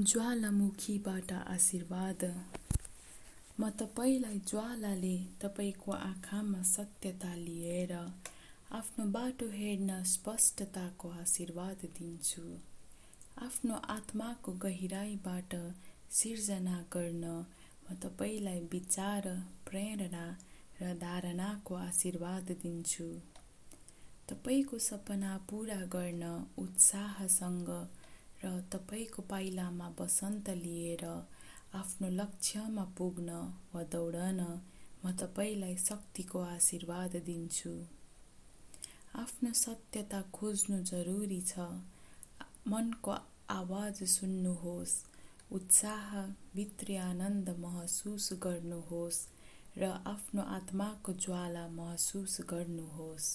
ज्वालामुखीबाट आशीर्वाद। म तपाईँलाई ज्वालाले तपाईँको आँखामा सत्यता लिएर आफ्नो बाटो हेर्न स्पष्टताको आशीर्वाद दिन्छु। आफ्नो आत्माको गहिराईबाट सिर्जना गर्न म तपाईँलाई विचार प्रेरणा र धारणाको आशीर्वाद दिन्छु। तपाईँको सपना पुरा गर्न उत्साहसँग र तपाईँको पाइलामा वसन्त लिएर आफ्नो लक्ष्यमा पुग्न वा दौडन म तपाईँलाई शक्तिको आशीर्वाद दिन्छु। आफ्नो सत्यता खोज्नु जरुरी छ। मनको आवाज सुन्नुहोस्। उत्साह भित्री आनन्द महसुस गर्नुहोस् र आफ्नो आत्माको ज्वाला महसुस गर्नुहोस्।